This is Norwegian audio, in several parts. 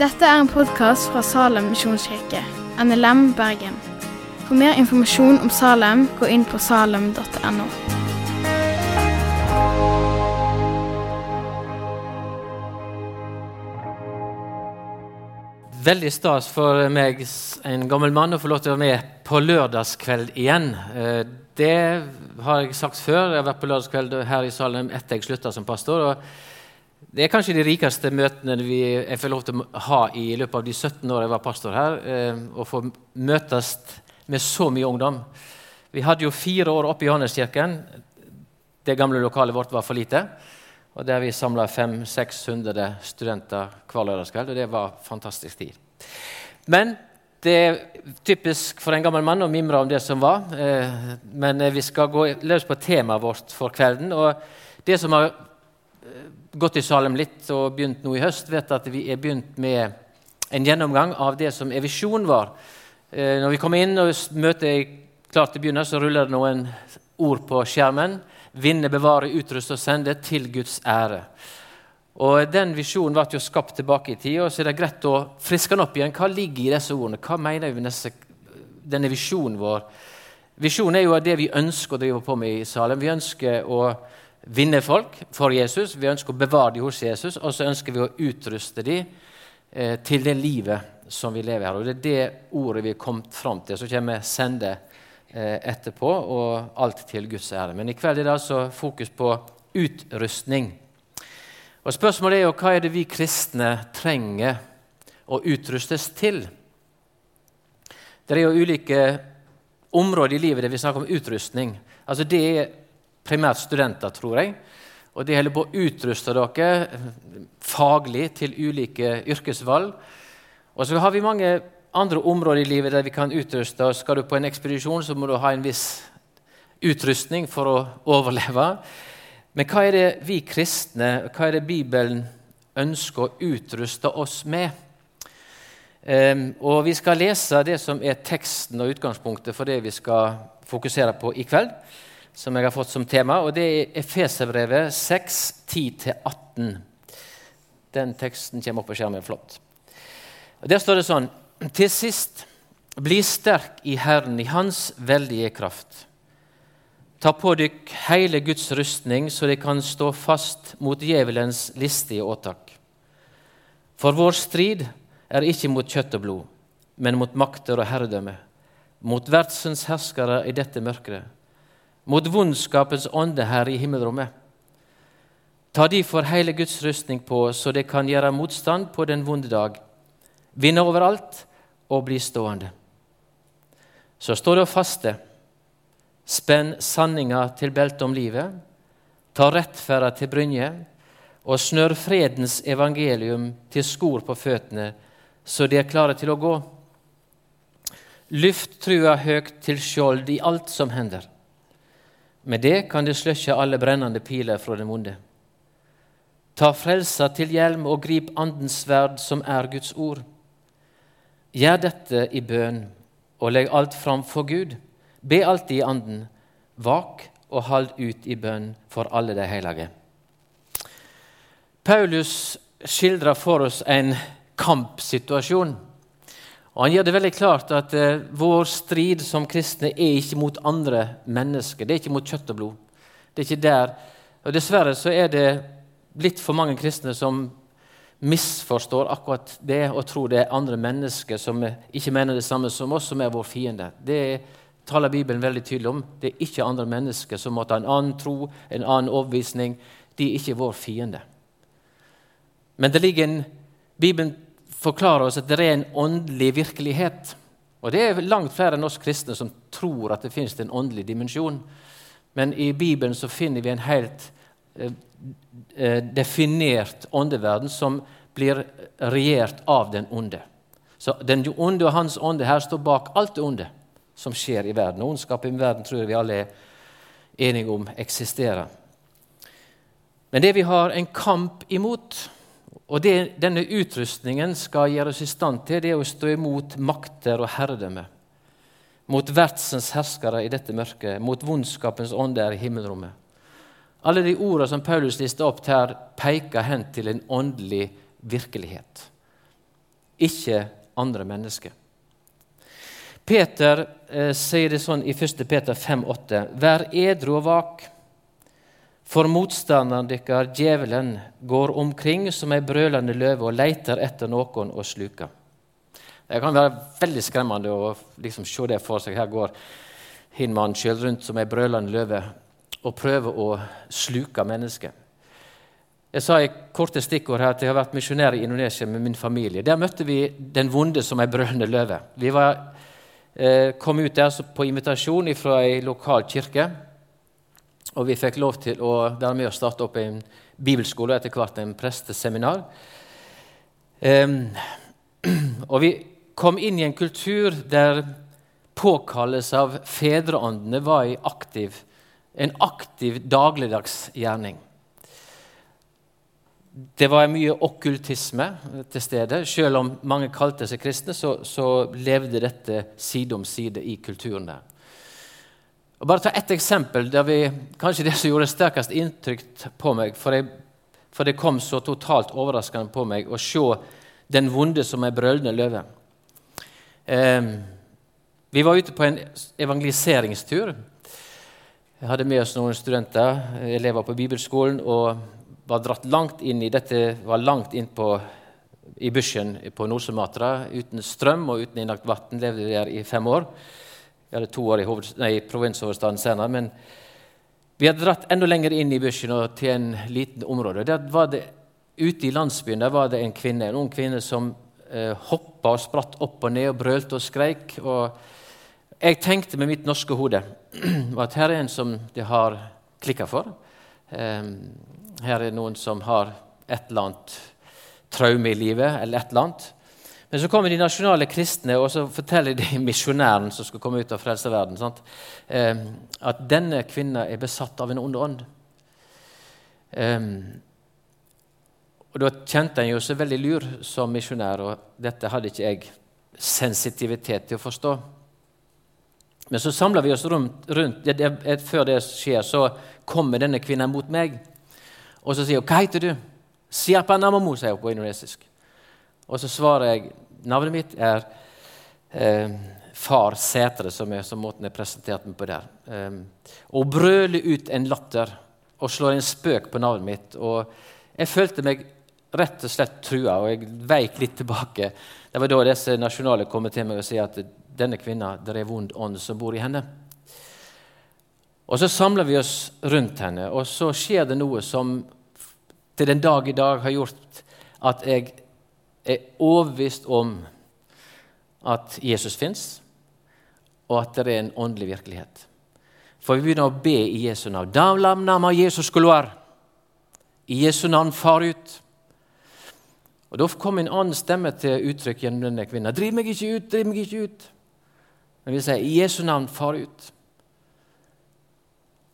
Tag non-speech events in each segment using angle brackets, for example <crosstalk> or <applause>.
Dette er en podkast fra Salem misjonskirke, NLM Bergen. For mer informasjon om Salem, gå inn på salem.no. Veldig stas for meg, en gammel mann, å få lov til å være med på lørdagskveld igjen. Det har jeg sagt før. Jeg har vært på lørdagskveld her i Salem etter jeg slutta som pastor. og Det er kanskje de rikeste møtene vi, jeg får lov til å ha i løpet av de 17 årene jeg var pastor her. eh, Å få møtes med så mye ungdom. Vi hadde jo fire år oppe i Johanneskirken. Det gamle lokalet vårt var for lite. Og Der vi samla 500-600 studenter hver lørdagskveld. Og det var fantastisk tid. Men det er typisk for en gammel mann å mimre om det som var. Eh, men eh, vi skal gå løs på temaet vårt for kvelden. Og det som har eh, gått i Salem litt og begynt nå i høst, vet at vi er begynt med en gjennomgang av det som er visjonen vår. Når vi kommer inn og møtet er klart til å begynne, så ruller det noen ord på skjermen. Vinne, bevare, utruste og sende til Guds ære. Og Den visjonen ble jo skapt tilbake i tid, og så er det greit å friske den opp igjen. Hva ligger i disse ordene? Hva mener vi med denne visjonen vår? Visjonen er jo det vi ønsker å drive på med i Salem. Vi ønsker å vinne folk for Jesus, vi ønsker å bevare dem hos Jesus, og så ønsker vi å utruste dem eh, til det livet som vi lever her. Og Det er det ordet vi er kommet fram til. Så kommer vi sende eh, etterpå, og alt til Guds ære. Men i kveld er det altså fokus på utrustning. Og Spørsmålet er jo hva er det vi kristne trenger å utrustes til? Det er jo ulike områder i livet der vi snakker om utrustning. Altså Det er primært studenter, tror jeg. Og de holder på å utruste dere faglig til ulike yrkesvalg. Og så har vi mange andre områder i livet der vi kan utruste oss. Skal du på en ekspedisjon, så må du ha en viss utrustning for å overleve. Men hva er det vi kristne, hva er det Bibelen ønsker å utruste oss med? Um, og Vi skal lese det som er teksten og utgangspunktet for det vi skal fokusere på i kveld, som jeg har fått som tema, og det er Efeserbrevet 6, 10-18. Den teksten kommer opp på skjermen. Flott. Og Der står det sånn Til sist, bli sterk i Herren, i Hans veldige kraft. Ta på dykk hele Guds rustning, så de kan stå fast mot djevelens listige åtak. For vår strid er ikke mot kjøtt og blod, men mot makter og herredømme, mot verdsens herskere i dette mørket, mot vondskapens ånde her i himmelrommet. Ta de for hele Guds rustning på, så de kan gjøre motstand på den vonde dag, vinne overalt og bli stående. Så står det å faste. Spenn sanninga til beltet om livet, ta rettferda til brynje, og snør fredens evangelium til skor på føttene, så de er klare til å gå. Lyft trua høgt til skjold i alt som hender. Med det kan de sløkke alle brennende piler fra den vonde. Ta frelsa til hjelm og grip Andens sverd, som er Guds ord. Gjør dette i bønn, og legg alt fram for Gud. Be alltid i Anden. Vak og hold ut i bønn for alle de hellige. Paulus skildrer for oss en kampsituasjon. Og Han gjør det veldig klart at eh, vår strid som kristne er ikke mot andre mennesker. Det er ikke mot kjøtt og blod. Det er ikke der. Og Dessverre så er det litt for mange kristne som misforstår akkurat det og tror det er andre mennesker som ikke mener det samme som oss, som er vår fiende. Det taler Bibelen veldig tydelig om. Det er ikke andre mennesker som måtte ha en annen tro, en annen overbevisning. De er ikke vår fiende. Men det ligger en, Bibelen forklarer oss at det er en åndelig virkelighet. Og det er langt flere enn oss kristne som tror at det finnes en åndelig dimensjon. Men i Bibelen så finner vi en helt eh, eh, definert åndeverden som blir regjert av den onde. Så den onde og hans ånde her står bak alt det onde som skjer i verden. Og ondskap i verden tror jeg vi alle er enige om eksisterer. Men det vi har en kamp imot, og det denne utrustningen skal gjøre oss i stand til, det er å stå imot makter og herredømme. Mot verdsens herskere i dette mørket, mot vondskapens ånder i himmelrommet. Alle de ordene som Paulus lister opp her, peker hen til en åndelig virkelighet, ikke andre mennesker. Peter eh, sier det sånn i 1. Peter 5,8.: Vær edru og vak, for motstanderen deres, djevelen, går omkring som ei brølende løve og leiter etter noen å sluke. Det kan være veldig skremmende å liksom se det for seg. Her går hin mannen sjøl rundt som ei brølende løve og prøver å sluke mennesker. Jeg sa i korte stikkord her at jeg har vært misjonær i Indonesia med min familie. Der møtte vi den vonde som ei brølende løve. Vi var, kom ut der på invitasjon fra ei lokal kirke. Og vi fikk lov til å være med og starte opp en bibelskole og etter hvert en presteseminar. <clears throat> Og vi kom inn i en kultur der påkallelse av fedreåndene var aktiv, en aktiv dagligdags. Det var mye okkultisme til stede. Selv om mange kalte seg kristne, så, så levde dette side om side i kulturen der. Og bare ta ett eksempel der vi, kanskje det som gjorde sterkest inntrykk på meg, for, jeg, for det kom så totalt overraskende på meg å se den vonde som ei brølende løve. Eh, vi var ute på en evangeliseringstur. Jeg hadde med oss noen studenter, elever på bibelskolen, og var dratt langt inn i dette var langt inn på, i bushen på Nord-Sumatra. Uten strøm og uten innlagt vann levde vi der i fem år. Vi hadde to år i, nei, provinshovedstaden senere. Men vi hadde dratt enda lenger inn i bushen og til en liten område. Der var det, ute i landsbyen der var det en kvinne, en ung kvinne som eh, hoppa og spratt opp og ned og brølte og skreik. Og jeg tenkte med mitt norske hode <clears throat> at her er en som det har klikka for. Eh, her er noen som har et eller annet traume i livet, eller et eller annet. Men så kommer de nasjonale kristne og så forteller de misjonæren som skal komme ut av frelserverden, eh, at denne kvinna er besatt av en ond ånd. Og Da kjente en jo seg veldig lur som misjonær, og dette hadde ikke jeg sensitivitet til å forstå. Men så samler vi oss rundt, rundt det, det, Før det skjer, så kommer denne kvinnen mot meg. Og så sier hun 'Hva heter du?' 'Siapa namamu', sier hun på indonesisk. Og så svarer jeg navnet mitt er eh, Far Sætre, som er som måten jeg presenterte meg på der. Eh, og brøler ut en latter og slår en spøk på navnet mitt. Og jeg følte meg rett og slett trua, og jeg veik litt tilbake. Det var da disse nasjonale kom til meg og sa at denne kvinna, er vond ånd som bor i henne. Og Så samler vi oss rundt henne, og så skjer det noe som til den dag i dag har gjort at jeg er overbevist om at Jesus fins, og at det er en åndelig virkelighet. For vi begynner å be i Jesu navn. Damlam nama Jesus I Jesu navn, far ut. Og Da kom en annen stemme til uttrykk gjennom denne kvinnen. Driv meg ikke ut, driv meg ikke ut. Men vi sier i Jesu navn, far ut.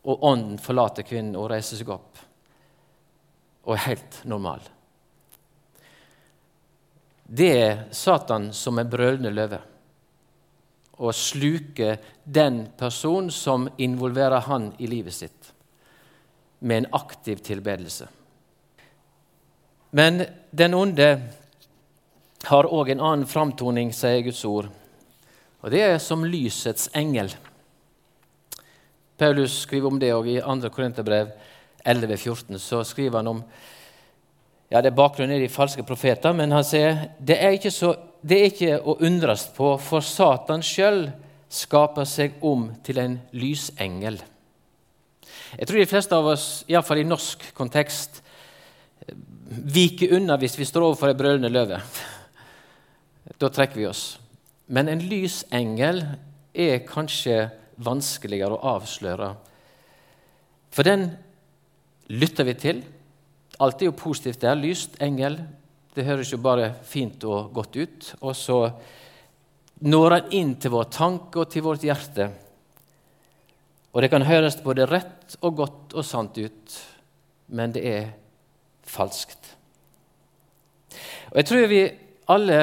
Og ånden forlater kvinnen og reiser seg opp og er helt normal. Det er Satan som er brølende løve og sluker den personen som involverer han i livet sitt, med en aktiv tilbedelse. Men den onde har òg en annen framtoning, sier Guds ord. Og det er som lysets engel. Paulus skriver om det òg i 2. Korinterbrev 11,14. Så skriver han om ja, det er bakgrunnen i de falske profeter, men han sier det er ikke, så, det er ikke å undres på, for Satan sjøl skaper seg om til en lysengel. Jeg tror de fleste av oss, iallfall i norsk kontekst, viker unna hvis vi står overfor ei brølende løve. Da trekker vi oss. Men en lysengel er kanskje vanskeligere å avsløre. For den lytter vi til. Alt er jo positivt der. Lyst engel. Det høres jo bare fint og godt ut. Og så når han inn til vår tanke og til vårt hjerte. Og det kan høres både rett og godt og sant ut, men det er falskt. Og Jeg tror vi alle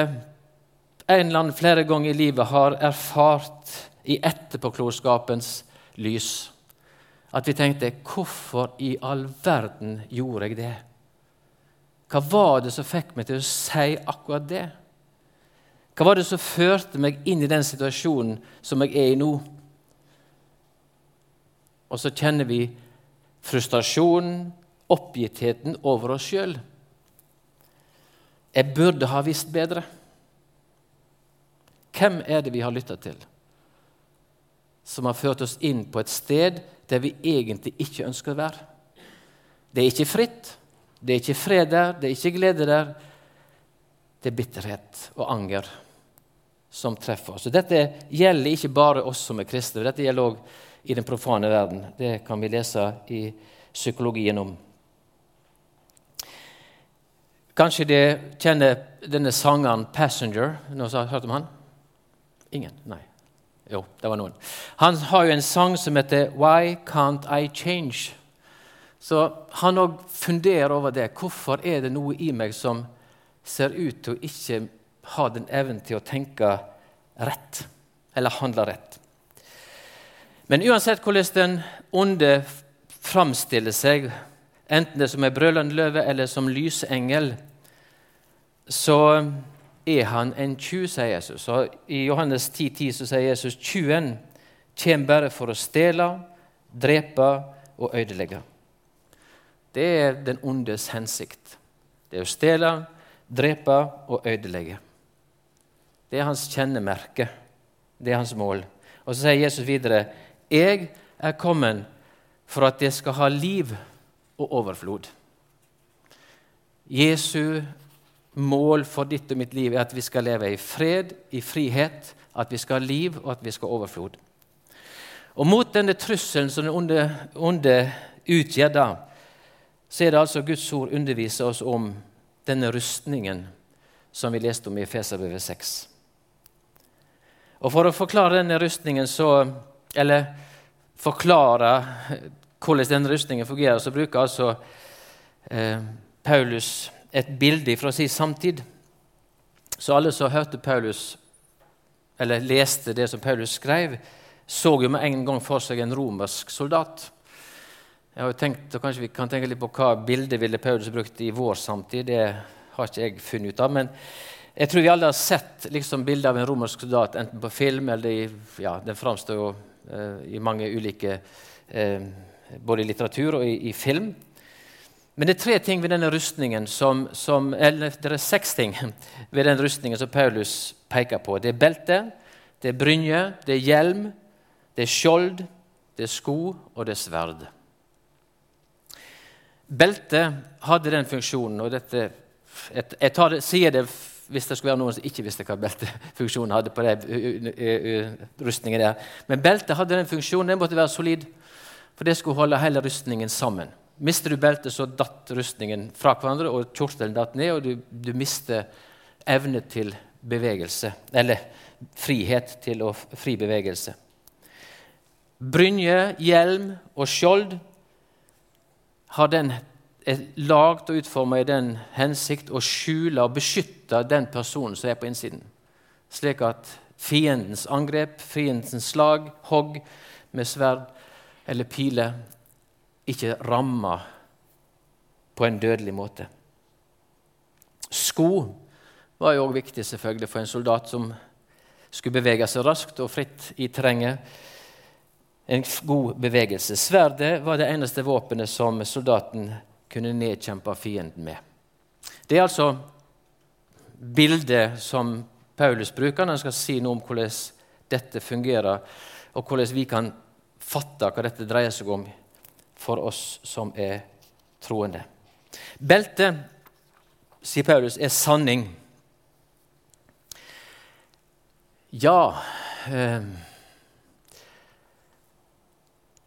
en eller annen flere ganger i livet har erfart i etterpåklokskapens lys at vi tenkte 'Hvorfor i all verden gjorde jeg det?' Hva var det som fikk meg til å si akkurat det? Hva var det som førte meg inn i den situasjonen som jeg er i nå? Og så kjenner vi frustrasjonen, oppgittheten over oss sjøl. Jeg burde ha visst bedre. Hvem er det vi har lytta til, som har ført oss inn på et sted der vi egentlig ikke ønsker å være? Det er ikke fritt, det er ikke fred der, det er ikke glede der. Det er bitterhet og anger som treffer oss. Og dette gjelder ikke bare oss som er kristne, dette gjelder òg i den profane verden. Det kan vi lese i psykologien om. Kanskje de kjenner denne sangeren 'Passenger'. Noen har hørt om han? Ingen? Nei. Jo, det var noen. Han har jo en sang som heter 'Why Can't I Change'. Så han òg funderer over det. Hvorfor er det noe i meg som ser ut til å ikke ha den evnen til å tenke rett, eller handle rett? Men uansett hvordan den onde framstiller seg, enten det som er brølende løve eller som lysengel, så er han en tjuv, sier Jesus. Og I Johannes 10, 10 så sier Jesus tjuven kommer bare for å stjele, drepe og ødelegge. Det er den ondes hensikt. Det er å stjele, drepe og ødelegge. Det er hans kjennemerke. Det er hans mål. Og så sier Jesus videre.: Jeg er kommet for at jeg skal ha liv og overflod. Jesu mål for ditt og mitt liv er at vi skal leve i fred, i frihet, at vi skal ha liv, og at vi skal ha overflod. Og Mot denne trusselen som den onde, onde utgjør, da, så er det altså Guds ord underviser oss om denne rustningen som vi leste om i Efeserbrevet 6. Og For å forklare denne rustningen, så, eller forklare hvordan denne rustningen fungerer, så bruker altså eh, Paulus et bilde fra sin samtid. Så alle som hørte Paulus, eller leste det som Paulus skrev, så jo med en gang for seg en romersk soldat. Jeg har jo tenkt, og Kanskje vi kan tenke litt på hva bildet ville Paulus brukt i vår samtid. Det har ikke jeg funnet ut av. Men jeg tror vi alle har sett liksom, bilder av en romersk soldat, enten på film eller i, ja, Den framstår jo eh, i mange ulike eh, Både i litteratur og i, i film. Men det er tre ting ved denne rustningen som, som, eller det er seks ting <laughs> ved den rustningen som Paulus peker på. Det er belte, det er brynje, det er hjelm, det er skjold, det er sko, og det er sverd. Beltet hadde den funksjonen, og dette, et, jeg det, sier det hvis det skulle være noen som ikke visste hva beltefunksjonen hadde. på den rustningen der. Men beltet hadde den funksjonen, den måtte være solid, for det skulle holde hele rustningen sammen. Mister du beltet, så datt rustningen fra hverandre, og kjortelen datt ned, og du, du mister evne til bevegelse, eller frihet til å fri bevegelse. Brynje, hjelm og skjold har den er lagd og utforma i den hensikt å skjule og beskytte den personen som er på innsiden, slik at fiendens angrep, fiendens slag, hogg med sverd eller piler ikke ramma på en dødelig måte. Sko var jo òg viktig selvfølgelig for en soldat som skulle bevege seg raskt og fritt i terrenget. En god bevegelse. Sverdet var det eneste våpenet som soldaten kunne nedkjempe fienden med. Det er altså bildet som Paulus bruker når han skal si noe om hvordan dette fungerer, og hvordan vi kan fatte hva dette dreier seg om for oss som er troende. Beltet, sier Paulus, er sanning. Ja eh,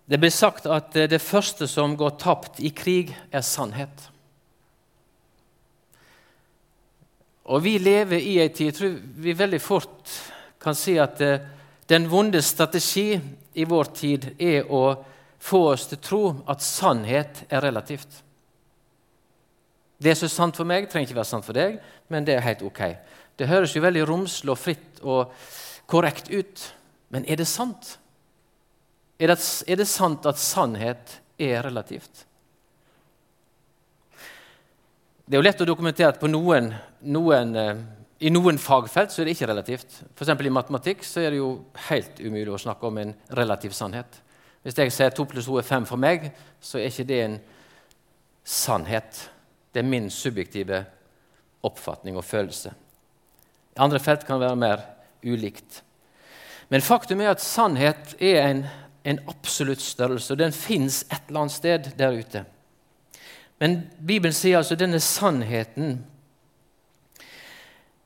Det blir sagt at det første som går tapt i krig, er sannhet. Og vi lever i ei tid jeg tror vi veldig fort kan si at eh, den vonde strategi i vår tid er å få oss til å tro at sannhet er relativt. Det som er sant for meg, trenger ikke være sant for deg, men det er helt ok. Det høres jo veldig romslig og fritt og korrekt ut, men er det sant? Er det, er det sant at sannhet er relativt? Det er jo lett å dokumentere at noen, noen, eh, i noen fagfelt så er det ikke relativt. F.eks. i matematikk så er det jo helt umulig å snakke om en relativ sannhet. Hvis jeg sier 2 pluss 2 er 5 for meg, så er ikke det en sannhet. Det er min subjektive oppfatning og følelse. Andre felt kan være mer ulikt. Men faktum er at sannhet er en, en absolutt størrelse, og den fins et eller annet sted der ute. Men Bibelen sier altså denne sannheten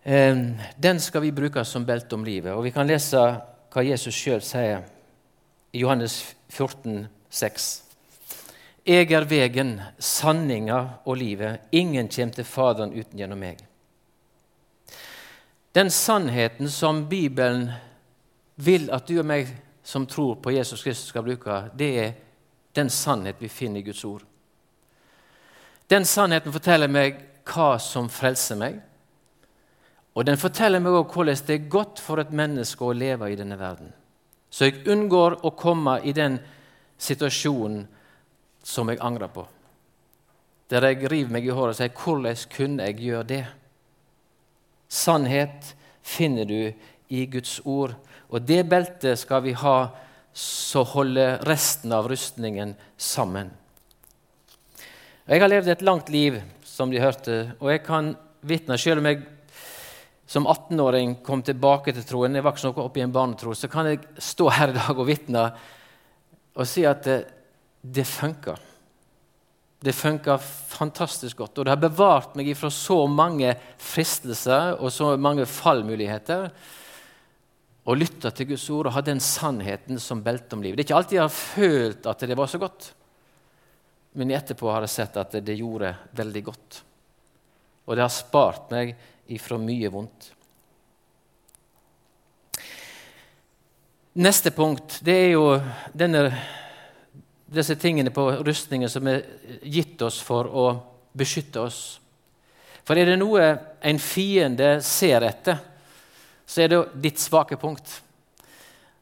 eh, den skal vi bruke som belte om livet. Og Vi kan lese hva Jesus sjøl sier i Johannes 14, 6. Jeg er vegen, sanninga og livet. Ingen kommer til Faderen uten gjennom meg. Den sannheten som Bibelen vil at du og meg som tror på Jesus Kristus, skal bruke, det er den sannhet vi finner i Guds ord. Den sannheten forteller meg hva som frelser meg. Og den forteller meg også hvordan det er godt for et menneske å leve i denne verden. Så jeg unngår å komme i den situasjonen som jeg angrer på. Der jeg river meg i håret og sier 'Hvordan kunne jeg gjøre det?' Sannhet finner du i Guds ord. Og det beltet skal vi ha så holder resten av rustningen sammen. Jeg har levd et langt liv, som de hørte, og jeg kan vitne, selv om jeg som 18-åring kom tilbake til troen, jeg var ikke noe oppe i en barnetro, så kan jeg stå her i dag og vitne og si at det, det funker. Det funker fantastisk godt. Og det har bevart meg fra så mange fristelser og så mange fallmuligheter. Å lytte til Guds ord og ha den sannheten som belte om livet. Det er ikke alltid jeg har følt at det var så godt. Men etterpå har jeg sett at det gjorde veldig godt. Og det har spart meg ifra mye vondt. Neste punkt det er jo denne, disse tingene på rustningen som er gitt oss for å beskytte oss. For er det noe en fiende ser etter, så er det ditt svake punkt.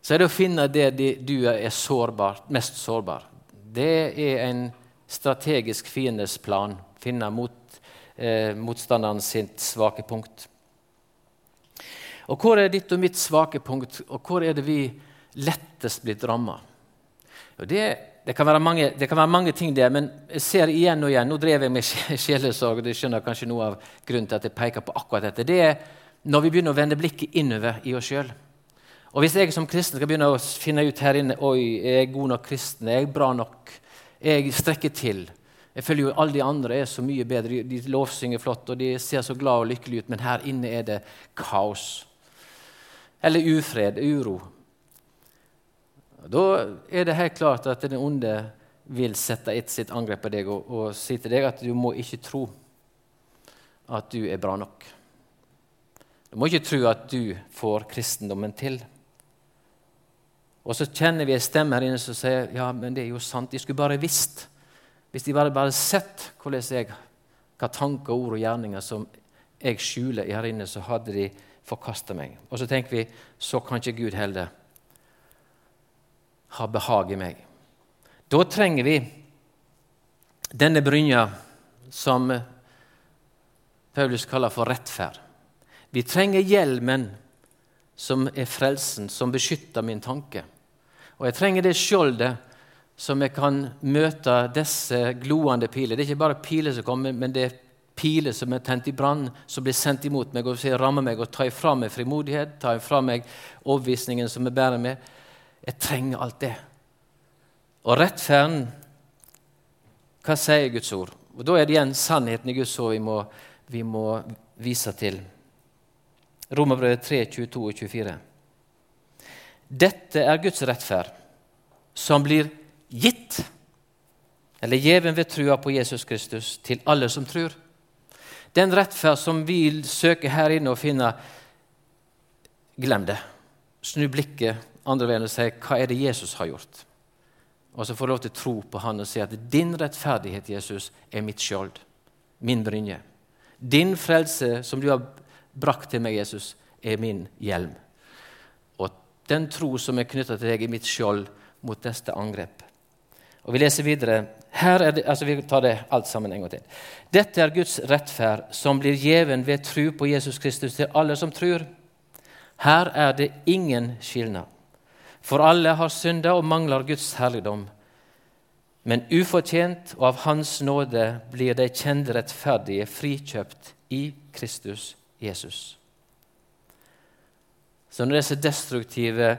Så er det å finne det du er sårbar, mest sårbar. Det er en strategisk fiendes plan, finne mot, eh, motstanderen sitt svake punkt. Og Hvor er ditt og mitt svake punkt, og hvor er det vi lettest blitt ramma? Det, det, kan det, kan være mange ting der, men jeg ser igjen og igjen Nå drev jeg med sjelesorg, og du skjønner kanskje noe av grunnen til at jeg peker på akkurat dette. Det er når vi begynner å vende blikket innover i oss sjøl. Og hvis jeg som kristen skal begynne å finne ut her inne Oi, er jeg god nok kristen? Er jeg bra nok? jeg strekker til. Jeg føler jo alle de andre er så mye bedre. De lovsynger flott, og de ser så glad og lykkelig ut, men her inne er det kaos. Eller ufred, uro. Da er det helt klart at den onde vil sette et sitt angrep på deg og, og si til deg at du må ikke tro at du er bra nok. Du må ikke tro at du får kristendommen til. Og så kjenner vi en stemme her inne som sier ja, men det er jo sant. De skulle bare visst. Hvis de bare hadde sett hvordan hva tanker, ord og gjerninger som jeg skjuler her inne, så hadde de forkasta meg. Og så tenker vi så kan ikke Gud heller ha behag i meg. Da trenger vi denne brynja som Paulus kaller for rettferd. Vi trenger hjelmen som er frelsen, som beskytter min tanke. Og jeg trenger det skjoldet som jeg kan møte disse gloende piler. Det er ikke bare piler som kommer, men det er piler som er tent i brann, som blir sendt imot meg og rammer meg og tar fra meg frimodighet, tar fra meg overbevisningen som jeg bærer med. Jeg trenger alt det. Og rettferden Hva sier Guds ord? Og Da er det igjen sannheten i Guds ord vi må, vi må vise til. Romerbrevet 3, 22 og 24. Dette er Guds rettferd, som blir gitt, eller gjeven ved trua på Jesus Kristus, til alle som tror. Den rettferd som vi søker her inne og finner, glem det. Snu blikket andre veien og si hva er det Jesus har gjort? Og så får du lov til å tro på han og si at din rettferdighet, Jesus, er mitt skjold, min brynje. Din frelse, som du har brakt til meg, Jesus, er min hjelm. Og Den tro som er knytta til deg, er mitt skjold mot neste angrep. Og Vi leser videre. Her er det, altså Vi tar det alt sammen en gang til. Dette er Guds rettferd, som blir gjeven ved tru på Jesus Kristus til alle som tror. Her er det ingen skilnad. For alle har synda og mangler Guds herligdom. Men ufortjent og av Hans nåde blir de kjente rettferdige frikjøpt i Kristus Jesus. Så når disse destruktive,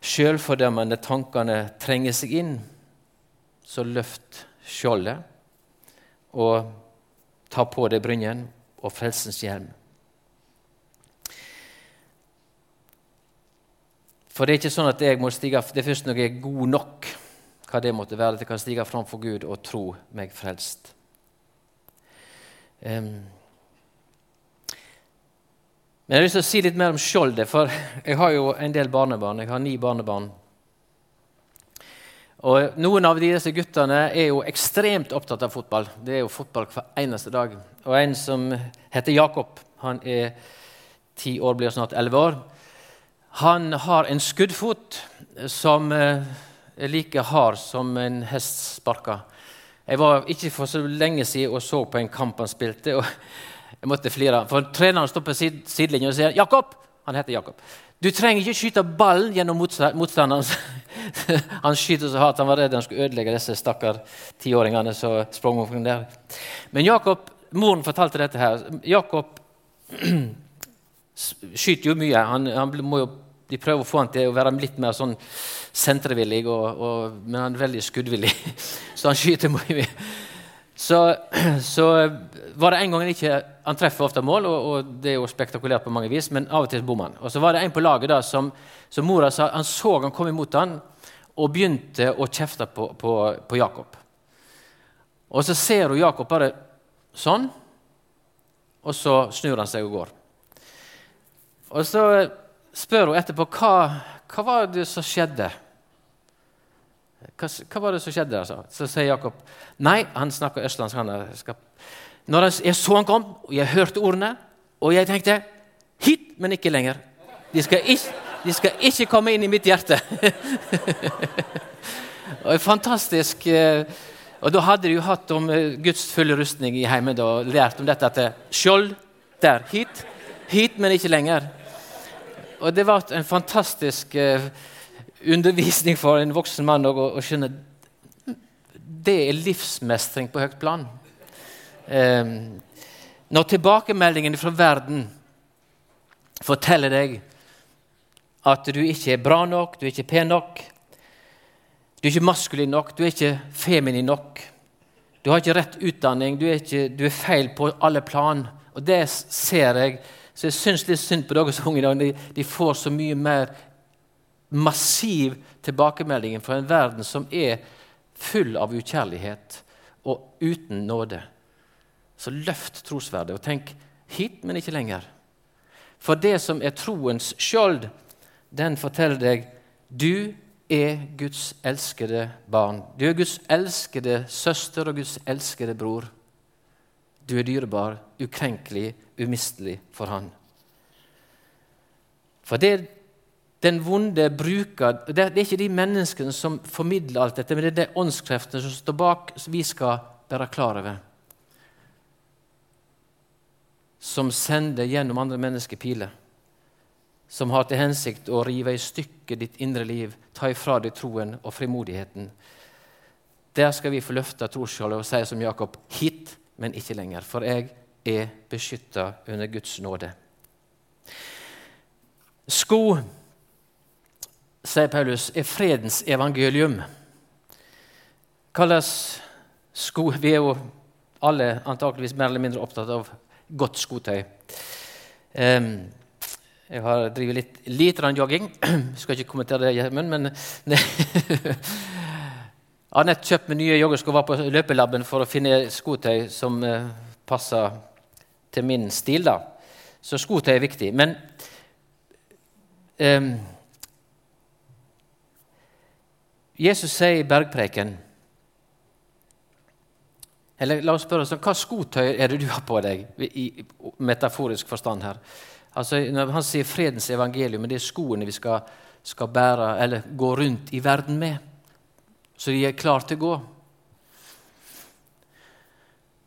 sjølfordømmende tankene trenger seg inn, så løft skjoldet og ta på deg brynjen og frelsens hjelm. For det er ikke sånn at jeg må stige, det er først når jeg er god nok, hva det måtte være, at jeg kan stige fram for Gud og tro meg frelst. Um, men jeg har lyst til å si litt mer om skjoldet, for <laughs> jeg har jo en del barnebarn. Jeg har ni barnebarn. Og Noen av disse guttene er jo ekstremt opptatt av fotball. Det er jo fotball hver eneste dag. Og en som heter Jakob, han er ti år, blir snart elleve år. Han har en skuddfot som eh, er like hard som en hest sparker. Jeg var ikke for så lenge siden og så på en kamp han spilte. og Jeg måtte flire. For Treneren står på sid sidelinjen og sier 'Jakob!' Han heter Jakob. 'Du trenger ikke skyte ballen gjennom motstanderen.' <laughs> han skyter så hardt han var redd han skulle ødelegge disse stakkar tiåringene som sprang omkring der. Men Jakob, moren fortalte dette her. Jakob <clears throat> skyter jo mye. Han, han må jo, de prøver å få han til å være litt mer sånn sentrevillig, og, og, men han er veldig skuddvillig. <laughs> Så han skyter mye. Så, <clears throat> så var det en gang han ikke Han treffer ofte mål, og, og, det er jo spektakulært på mange vis, men av og til bommer han. Og så var det en på laget da som, som mora sa han så han kom imot han, og begynte å kjefte på, på, på Jakob. Og så ser hun Jakob bare sånn, og så snur han seg og går. Og så spør hun etterpå hva, hva var det som skjedde. Hva, hva, var det som skjedde? Altså? Så sier Jakob nei, han snakker østlandsk. Han når jeg så han kom, og jeg hørte ordene, og jeg tenkte hit, men ikke lenger. De skal ikke, de skal ikke komme inn i mitt hjerte. <laughs> og fantastisk eh, Og da hadde de jo hatt om eh, Guds fulle rustning i heimen og lært om dette at skjold der, hit, hit, men ikke lenger. Og det var en fantastisk undervisning for en voksen mann å, å skjønne det er livsmestring på høyt plan. Når tilbakemeldingen fra verden forteller deg at du ikke er bra nok, du er ikke pen nok, du er ikke maskulin nok, du er ikke feminin nok, du har ikke rett utdanning, du er, ikke, du er feil på alle plan. Og det ser jeg så jeg syns litt synd på deres unge i dag. De får så mye mer massiv tilbakemelding fra en verden som er full av ukjærlighet og uten nåde. Så løft trosverdet og tenk hit, men ikke lenger. For det som er troens skjold, den forteller deg du er Guds elskede barn. Du er Guds elskede søster og Guds elskede bror. Du er dyrebar, ukrenkelig, umistelig for Han. For det den vonde bruker det, er ikke de menneskene som formidler alt dette, men det er de åndskreftene som står bak, som vi skal være klar over. Som sender gjennom andre mennesker piler. Som har til hensikt å rive i stykker ditt indre liv, ta ifra deg troen og frimodigheten. Der skal vi få løfte trosskjoldet og si som Jakob hit, men ikke lenger. For jeg er beskytta under Guds nåde. Sko, sier Paulus, er fredens evangelium. Kalles sko Vi er jo alle antakeligvis mer eller mindre opptatt av godt skotøy. Um, jeg har drevet litt, litt jogging. <clears throat> Skal ikke kommentere det, Gjermund, men Jeg <laughs> har nett kjøpt meg nye joggesko og var på løpelaben for å finne skotøy som uh, passer til min stil. da. Så skotøy er viktig. Men um, Jesus sier i bergpreken eller La oss spørre oss, hva skotøy er det du har på deg, i metaforisk forstand her? Altså, når Han sier fredens evangelium, men det er skoene vi skal, skal bære, eller gå rundt i verden med. så de er klare til å gå.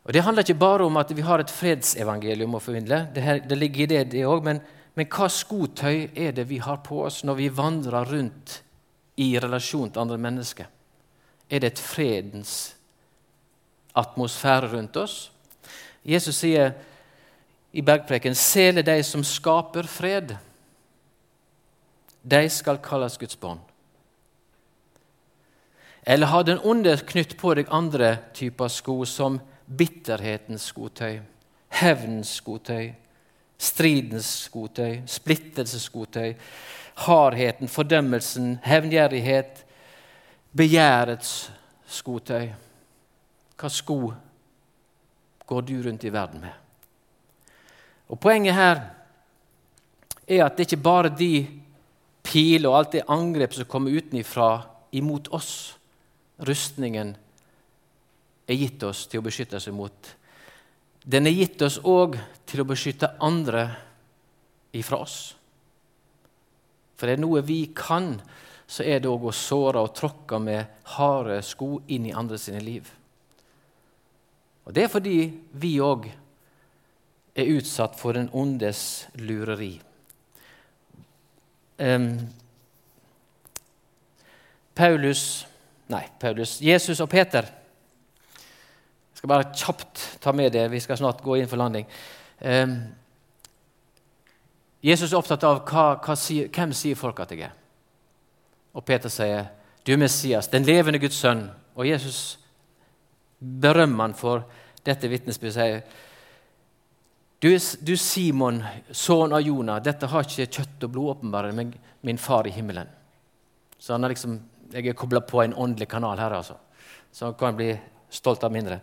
Og Det handler ikke bare om at vi har et fredsevangelium å formidle. Det, her, det ligger i det, det òg. Men, men hva skotøy er det vi har på oss når vi vandrer rundt i relasjon til andre mennesker? Er det et fredens atmosfære rundt oss? Jesus sier i bergpreken sele de som skaper fred. De skal kalles Guds barn. Eller har den onde knytt på deg andre typer sko, som bitterhetens skotøy, hevnens skotøy, stridens skotøy, splittelsens skotøy, hardheten, fordømmelsen, hevngjerrighet, begjærets skotøy. Hva sko går du rundt i verden med? Og Poenget her er at det ikke bare de piler og alt det angrep som kommer utenfra imot oss, rustningen er gitt oss til å beskytte oss imot. Den er gitt oss òg til å beskytte andre ifra oss. For det er noe vi kan, så er det òg å såre og tråkke med harde sko inn i andre sine liv. Og Det er fordi vi òg er utsatt for den ondes lureri. Um, Paulus Nei, Paulus, Jesus og Peter Jeg skal bare kjapt ta med det. Vi skal snart gå inn for landing. Um, Jesus er opptatt av hva, hva hvem sier folk at jeg er. Og Peter sier, 'Du er Messias, den levende Guds sønn.' Og Jesus berømmer han for dette vitnesbyrdet. Du, du Simon, sønn av Jonah, dette har ikke kjøtt og blod åpenbart, men min far i himmelen. Så han er liksom, jeg er kobla på en åndelig kanal her, altså. Så han kan bli stolt av mindre.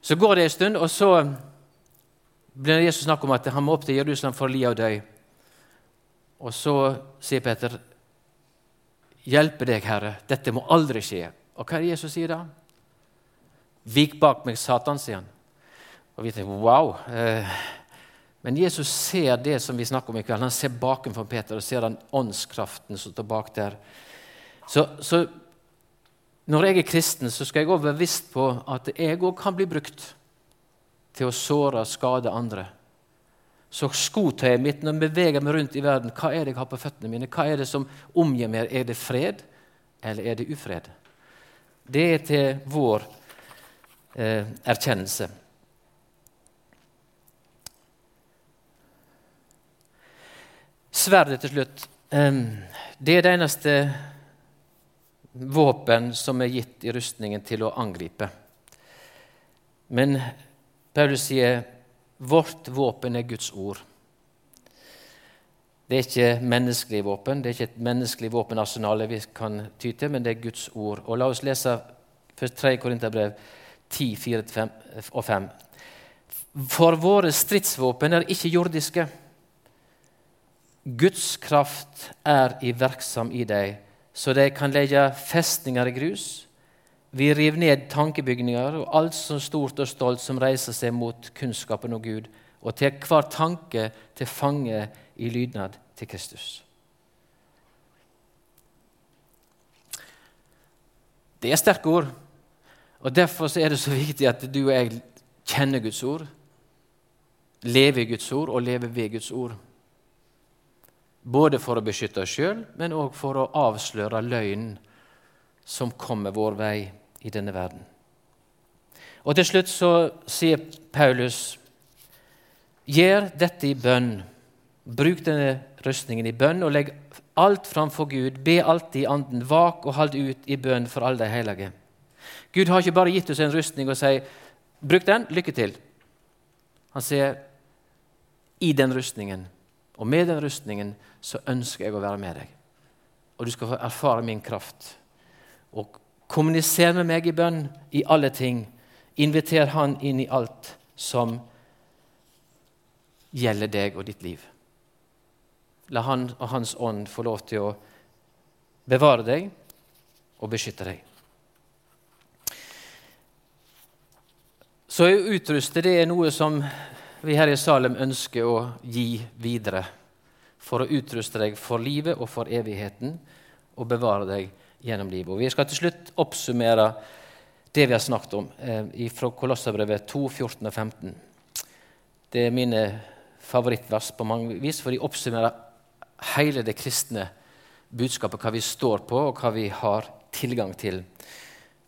Så går det en stund, og så blir Jesus snakk om at han må opp til Jerusalem for å li og dø. Og så sier Peter, 'Hjelpe deg, Herre, dette må aldri skje.' Og hva er det Jesus sier da? 'Vik bak meg, Satan', sier han. Og vi tenker, wow. Eh, men Jesus ser det som vi snakker om i kveld. Han ser bakenfor Peter og ser den åndskraften som står bak der. Så, så når jeg er kristen, så skal jeg òg være bevisst på at jeg òg kan bli brukt til å såre og skade andre. Så skotøyet mitt når jeg beveger meg rundt i verden, hva er det jeg har på føttene mine? Hva er det som omgir meg? Er det fred, eller er det ufred? Det er til vår eh, erkjennelse. Sverdet til slutt. Det er det eneste våpen som er gitt i rustningen til å angripe. Men Paulus sier vårt våpen er Guds ord. Det er ikke menneskelig våpen, det er ikke et menneskelig våpenarsenal vi kan ty til, men det er Guds ord. Og La oss lese først 3 Korinterbrev 10, 4 og 5. For våre stridsvåpen er ikke jordiske. Guds kraft er iverksom i deg så de kan legge festninger i grus. Vi river ned tankebygninger og alt som stort og stolt som reiser seg mot kunnskapen om Gud, og tar hver tanke til fange i lydnad til Kristus. Det er sterke ord, og derfor er det så viktig at du og jeg kjenner Guds ord, lever i Guds ord og lever ved Guds ord. Både for å beskytte oss sjøl, men òg for å avsløre løgnen som kommer vår vei i denne verden. Og Til slutt så sier Paulus gjør dette i bønn. Bruk denne rustningen i bønn og legg alt framfor Gud. Be alltid i anden. Vak og hold ut i bønn for alle de hellige. Gud har ikke bare gitt oss en rustning og sier 'bruk den, lykke til'. Han sier 'i den rustningen'. Og med den rustningen så ønsker jeg å være med deg. Og du skal få erfare min kraft. Og kommuniser med meg i bønn i alle ting. Inviter Han inn i alt som gjelder deg og ditt liv. La Han og Hans ånd få lov til å bevare deg og beskytte deg. Så å utruste det er noe som vi her i Salem ønsker å gi videre for å utruste deg for livet og for evigheten og bevare deg gjennom livet. Og Vi skal til slutt oppsummere det vi har snakket om eh, fra Kolosserbrevet 2, 14 og 15. Det er mine favorittvers på mange vis, for de oppsummerer hele det kristne budskapet, hva vi står på, og hva vi har tilgang til.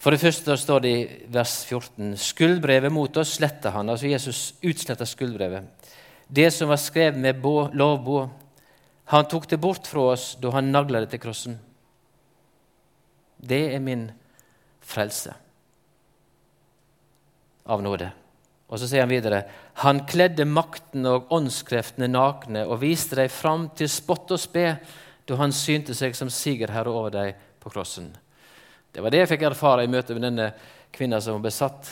For det første står det i vers 14.: Skuldbrevet mot oss sletta han. Altså Jesus utsletta skuldbrevet. Det som var skrevet med lovbå. Han tok det bort fra oss da han nagla det til krossen. Det er min frelse av nåde. Og så sier han videre.: Han kledde makten og åndskreftene nakne og viste dem fram til spott og spe da han synte seg som sigerherre over dem på krossen. Det var det jeg fikk erfare i møte med denne kvinna som var besatt.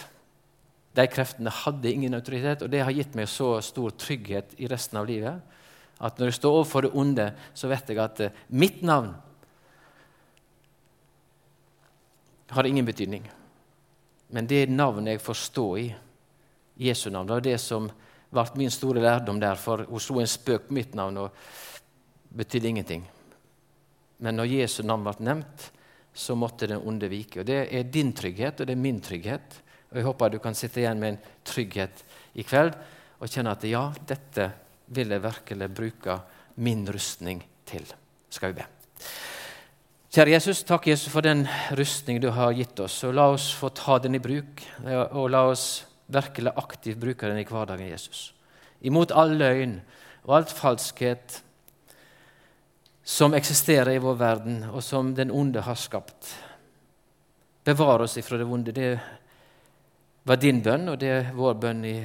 De kreftene hadde ingen autoritet, og det har gitt meg så stor trygghet i resten av livet at når jeg står overfor det onde, så vet jeg at eh, mitt navn har ingen betydning. Men det navnet jeg får stå i, Jesu navn, det var det som ble min store lærdom der. For hun slo en spøk på mitt navn og betydde ingenting. Men når Jesu navn ble nevnt, så måtte den onde vike. Og Det er din trygghet, og det er min trygghet. Og Jeg håper du kan sitte igjen med en trygghet i kveld og kjenne at ja, dette vil jeg virkelig bruke min rustning til. Skal vi be. Kjære Jesus, takk Jesus for den rustning du har gitt oss. og La oss få ta den i bruk, og la oss virkelig aktivt bruke den i hverdagen, Jesus. Imot all løgn og alt falskhet som eksisterer i vår verden, og som den onde har skapt. Bevar oss ifra det vonde. Det var din bønn, og det er vår bønn i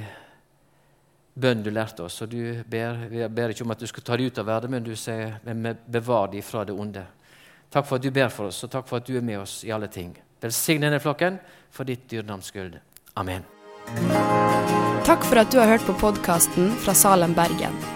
bønn du lærte oss. Og du ber, Vi ber ikke om at du skal ta det ut av verden, men du sier bevar dem fra det onde. Takk for at du ber for oss, og takk for at du er med oss i alle ting. Velsign denne flokken for ditt dyrenavns skyld. Amen. Takk for at du har hørt på podkasten fra Salem, Bergen.